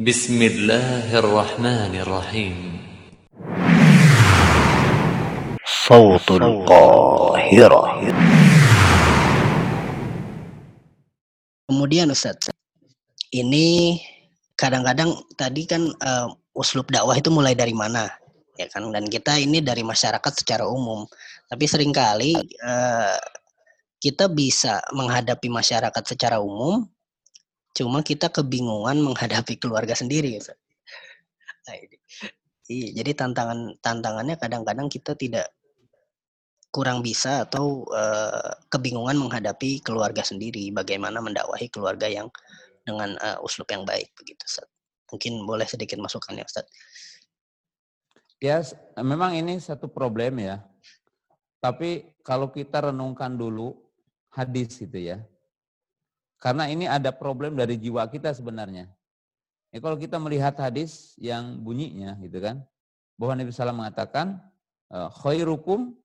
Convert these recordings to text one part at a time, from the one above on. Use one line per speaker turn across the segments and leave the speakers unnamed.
بسم الله الرحمن الرحيم
صوت القاهرة
Kemudian Ustadz, ini kadang-kadang tadi kan uh, uslub dakwah itu mulai dari mana? Ya kan dan kita ini dari masyarakat secara umum. Tapi seringkali uh, kita bisa menghadapi masyarakat secara umum cuma kita kebingungan menghadapi keluarga sendiri Ustadz. Nah. Iya, jadi tantangan tantangannya kadang-kadang kita tidak kurang bisa atau uh, kebingungan menghadapi keluarga sendiri, bagaimana mendakwahi keluarga yang dengan uh, uslub yang baik begitu, Ustaz. Mungkin boleh sedikit masukan ya, Ustaz.
Ya, memang ini satu problem ya. Tapi kalau kita renungkan dulu hadis itu ya. Karena ini ada problem dari jiwa kita sebenarnya. Ya, kalau kita melihat hadis yang bunyinya gitu kan, bahwa Nabi SAW mengatakan, eh, khairukum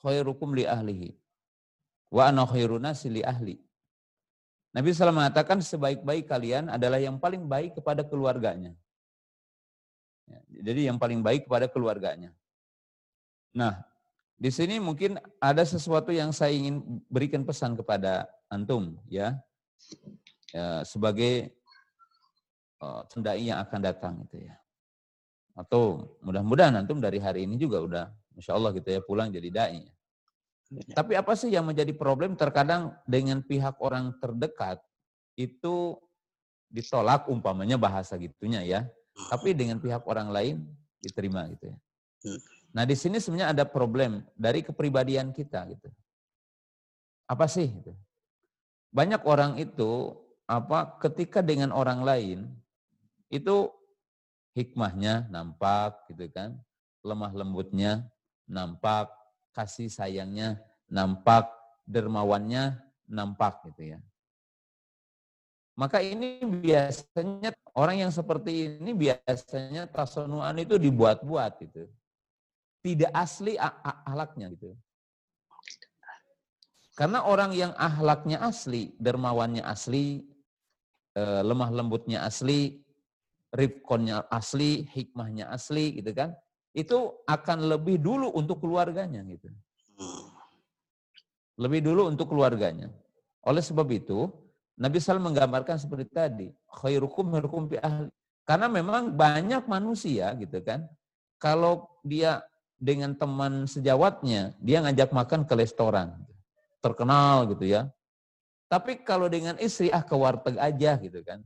khairukum li ahlihi. Wa ana khairuna li ahli. Nabi SAW mengatakan sebaik-baik kalian adalah yang paling baik kepada keluarganya. Ya, jadi yang paling baik kepada keluarganya. Nah, di sini mungkin ada sesuatu yang saya ingin berikan pesan kepada antum ya, ya sebagai uh, yang akan datang itu ya. Atau mudah-mudahan antum dari hari ini juga udah Insya Allah gitu ya pulang jadi dai. Ya. Tapi apa sih yang menjadi problem terkadang dengan pihak orang terdekat itu ditolak umpamanya bahasa gitunya ya. Tapi dengan pihak orang lain diterima gitu ya. Hmm. Nah di sini sebenarnya ada problem dari kepribadian kita gitu. Apa sih? Gitu. Banyak orang itu apa ketika dengan orang lain itu hikmahnya nampak gitu kan, lemah lembutnya nampak, kasih sayangnya nampak, dermawannya nampak gitu ya. Maka ini biasanya orang yang seperti ini biasanya tasonuan itu dibuat-buat gitu. Tidak asli ahlaknya gitu. Karena orang yang ahlaknya asli, dermawannya asli, eh, lemah lembutnya asli, rifkonnya asli, hikmahnya asli gitu kan itu akan lebih dulu untuk keluarganya gitu. Lebih dulu untuk keluarganya. Oleh sebab itu, Nabi SAW menggambarkan seperti tadi, khairukum khairukum fi ahli. Karena memang banyak manusia gitu kan, kalau dia dengan teman sejawatnya, dia ngajak makan ke restoran. Terkenal gitu ya. Tapi kalau dengan istri, ah ke warteg aja gitu kan.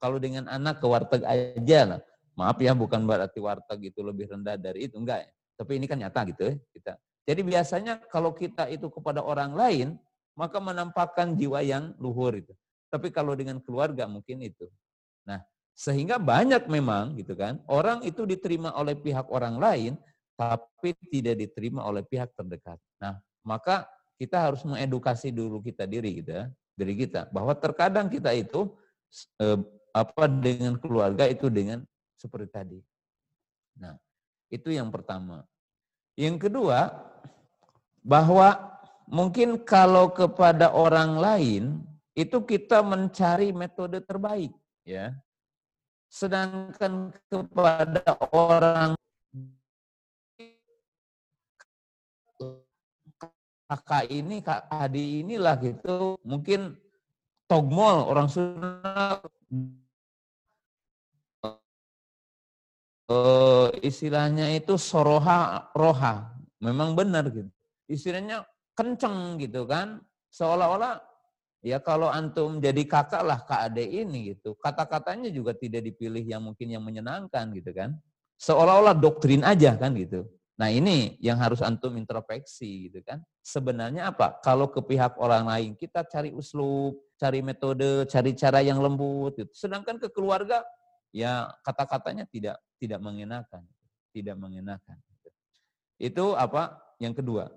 Kalau dengan anak ke warteg aja lah. Maaf ya, bukan berarti warteg itu lebih rendah dari itu, enggak. Ya. Tapi ini kan nyata gitu ya kita. Jadi biasanya kalau kita itu kepada orang lain, maka menampakkan jiwa yang luhur itu. Tapi kalau dengan keluarga mungkin itu. Nah, sehingga banyak memang gitu kan, orang itu diterima oleh pihak orang lain, tapi tidak diterima oleh pihak terdekat. Nah, maka kita harus mengedukasi dulu kita diri kita, diri kita, bahwa terkadang kita itu eh, apa dengan keluarga itu dengan seperti tadi. Nah, itu yang pertama. Yang kedua, bahwa mungkin kalau kepada orang lain itu kita mencari metode terbaik, ya. Sedangkan kepada orang kakak ini, kak adi inilah gitu, mungkin togmol orang Sunda uh, istilahnya itu soroha roha. Memang benar gitu. Istilahnya kenceng gitu kan. Seolah-olah ya kalau antum jadi kakak lah kak ade ini gitu. Kata-katanya juga tidak dipilih yang mungkin yang menyenangkan gitu kan. Seolah-olah doktrin aja kan gitu. Nah ini yang harus antum introspeksi gitu kan. Sebenarnya apa? Kalau ke pihak orang lain kita cari uslub, cari metode, cari cara yang lembut. Gitu. Sedangkan ke keluarga ya kata-katanya tidak tidak mengenakan, tidak mengenakan. Itu apa? Yang kedua.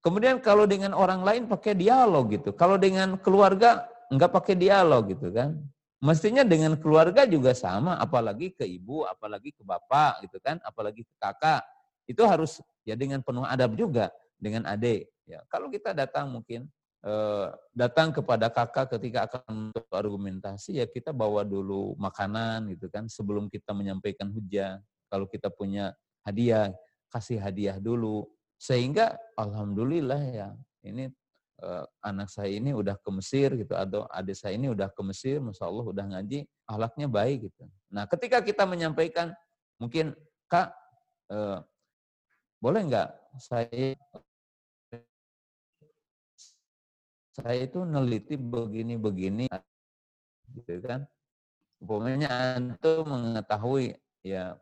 Kemudian kalau dengan orang lain pakai dialog gitu. Kalau dengan keluarga enggak pakai dialog gitu kan. Mestinya dengan keluarga juga sama, apalagi ke ibu, apalagi ke bapak gitu kan, apalagi ke kakak. Itu harus ya dengan penuh adab juga dengan adik. Ya, kalau kita datang mungkin eh, datang kepada kakak ketika akan argumentasi ya kita bawa dulu makanan gitu kan sebelum kita menyampaikan hujah. Kalau kita punya hadiah, kasih hadiah dulu. Sehingga alhamdulillah ya ini eh, anak saya ini udah ke Mesir gitu atau adik saya ini udah ke Mesir, masya Allah udah ngaji, ahlaknya baik gitu. Nah ketika kita menyampaikan mungkin kak eh, boleh nggak saya saya itu neliti begini-begini gitu kan. Umpamanya antum mengetahui ya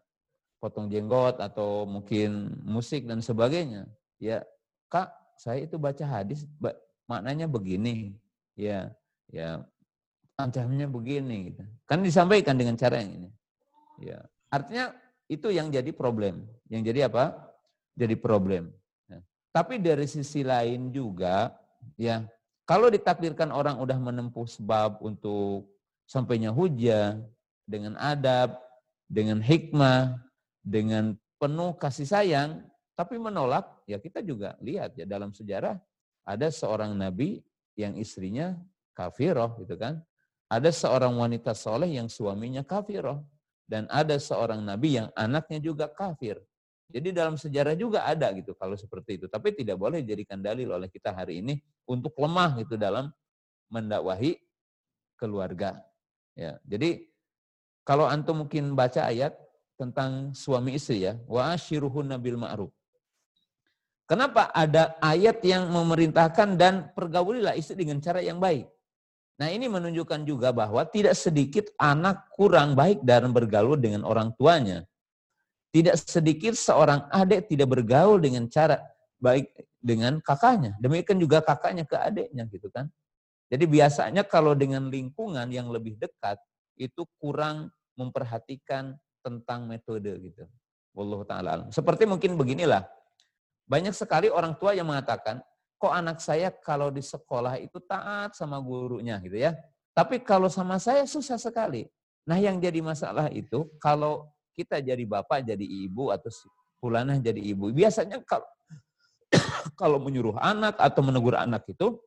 potong jenggot atau mungkin musik dan sebagainya. Ya, Kak, saya itu baca hadis maknanya begini. Ya, ya ancamnya begini gitu. Kan disampaikan dengan cara yang ini. Ya, artinya itu yang jadi problem. Yang jadi apa? Jadi problem. Ya. Tapi dari sisi lain juga ya kalau ditakdirkan orang udah menempuh sebab untuk sampainya hujah dengan adab, dengan hikmah, dengan penuh kasih sayang, tapi menolak, ya kita juga lihat ya dalam sejarah ada seorang nabi yang istrinya kafiroh gitu kan. Ada seorang wanita soleh yang suaminya kafiroh. Dan ada seorang nabi yang anaknya juga kafir. Jadi dalam sejarah juga ada gitu kalau seperti itu. Tapi tidak boleh dijadikan dalil oleh kita hari ini untuk lemah gitu dalam mendakwahi keluarga. Ya, jadi kalau antum mungkin baca ayat tentang suami istri ya, wa ashiruhunna bil ma'ruf. Kenapa ada ayat yang memerintahkan dan pergaulilah istri dengan cara yang baik? Nah ini menunjukkan juga bahwa tidak sedikit anak kurang baik dalam bergaul dengan orang tuanya. Tidak sedikit seorang adik tidak bergaul dengan cara baik dengan kakaknya. Demikian juga kakaknya ke adiknya gitu kan. Jadi biasanya kalau dengan lingkungan yang lebih dekat itu kurang memperhatikan tentang metode gitu. Wallahu taala Seperti mungkin beginilah. Banyak sekali orang tua yang mengatakan, kok anak saya kalau di sekolah itu taat sama gurunya gitu ya. Tapi kalau sama saya susah sekali. Nah yang jadi masalah itu kalau kita jadi bapak, jadi ibu, atau pulanah jadi ibu. Biasanya kalau, kalau menyuruh anak atau menegur anak itu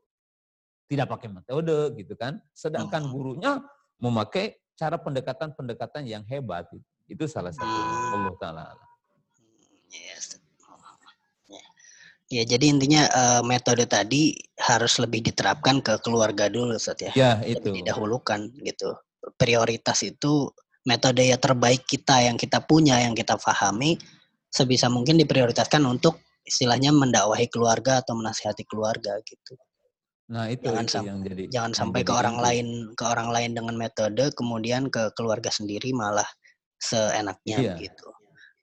tidak pakai metode gitu kan. Sedangkan hmm. gurunya memakai cara pendekatan-pendekatan yang hebat. Itu salah satu hmm. Allah Ta'ala.
Yes. Ya, jadi intinya uh, metode tadi harus lebih diterapkan ke keluarga dulu, Ustaz ya.
Ya, itu.
Lebih didahulukan gitu. Prioritas itu metode yang terbaik kita yang kita punya yang kita pahami sebisa mungkin diprioritaskan untuk istilahnya mendakwahi keluarga atau menasihati keluarga gitu.
Nah itu,
jangan
itu yang jadi
jangan sampai ke orang itu. lain ke orang lain dengan metode kemudian ke keluarga sendiri malah seenaknya iya. gitu.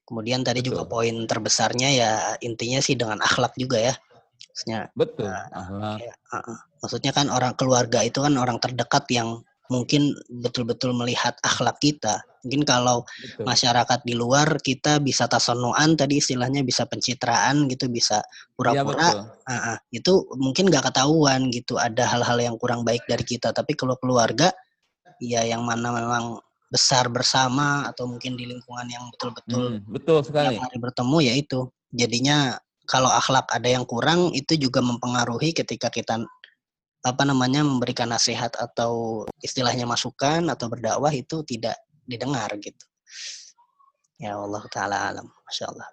Kemudian tadi Betul. juga poin terbesarnya ya intinya sih dengan akhlak juga ya.
Maksudnya, Betul. Nah, akhlak.
Ya, uh, uh. Maksudnya kan orang keluarga itu kan orang terdekat yang mungkin betul-betul melihat akhlak kita. Mungkin kalau Betul. masyarakat di luar kita bisa tasonuan tadi istilahnya bisa pencitraan gitu, bisa pura-pura. Ya, uh, uh, itu mungkin nggak ketahuan gitu. Ada hal-hal yang kurang baik dari kita. Tapi kalau keluarga, ya yang mana memang besar bersama atau mungkin di lingkungan yang betul-betul
hmm, betul sekali
hari bertemu ya itu jadinya kalau akhlak ada yang kurang itu juga mempengaruhi ketika kita apa namanya memberikan nasihat atau istilahnya masukan atau berdakwah itu tidak didengar gitu. Ya Allah taala alam, masya Allah.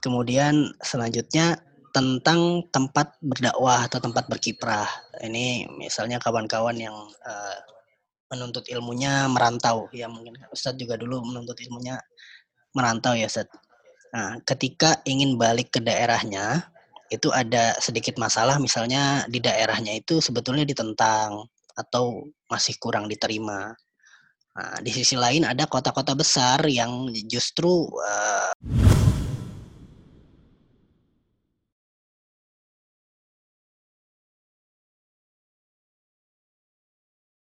Kemudian selanjutnya tentang tempat berdakwah atau tempat berkiprah. Ini misalnya kawan-kawan yang uh, menuntut ilmunya merantau, ya mungkin Ustadz juga dulu menuntut ilmunya merantau ya Ustadz. Nah, ketika ingin balik ke daerahnya, itu ada sedikit masalah misalnya di daerahnya itu sebetulnya ditentang atau masih kurang diterima. Nah, di sisi lain ada kota-kota besar yang justru uh,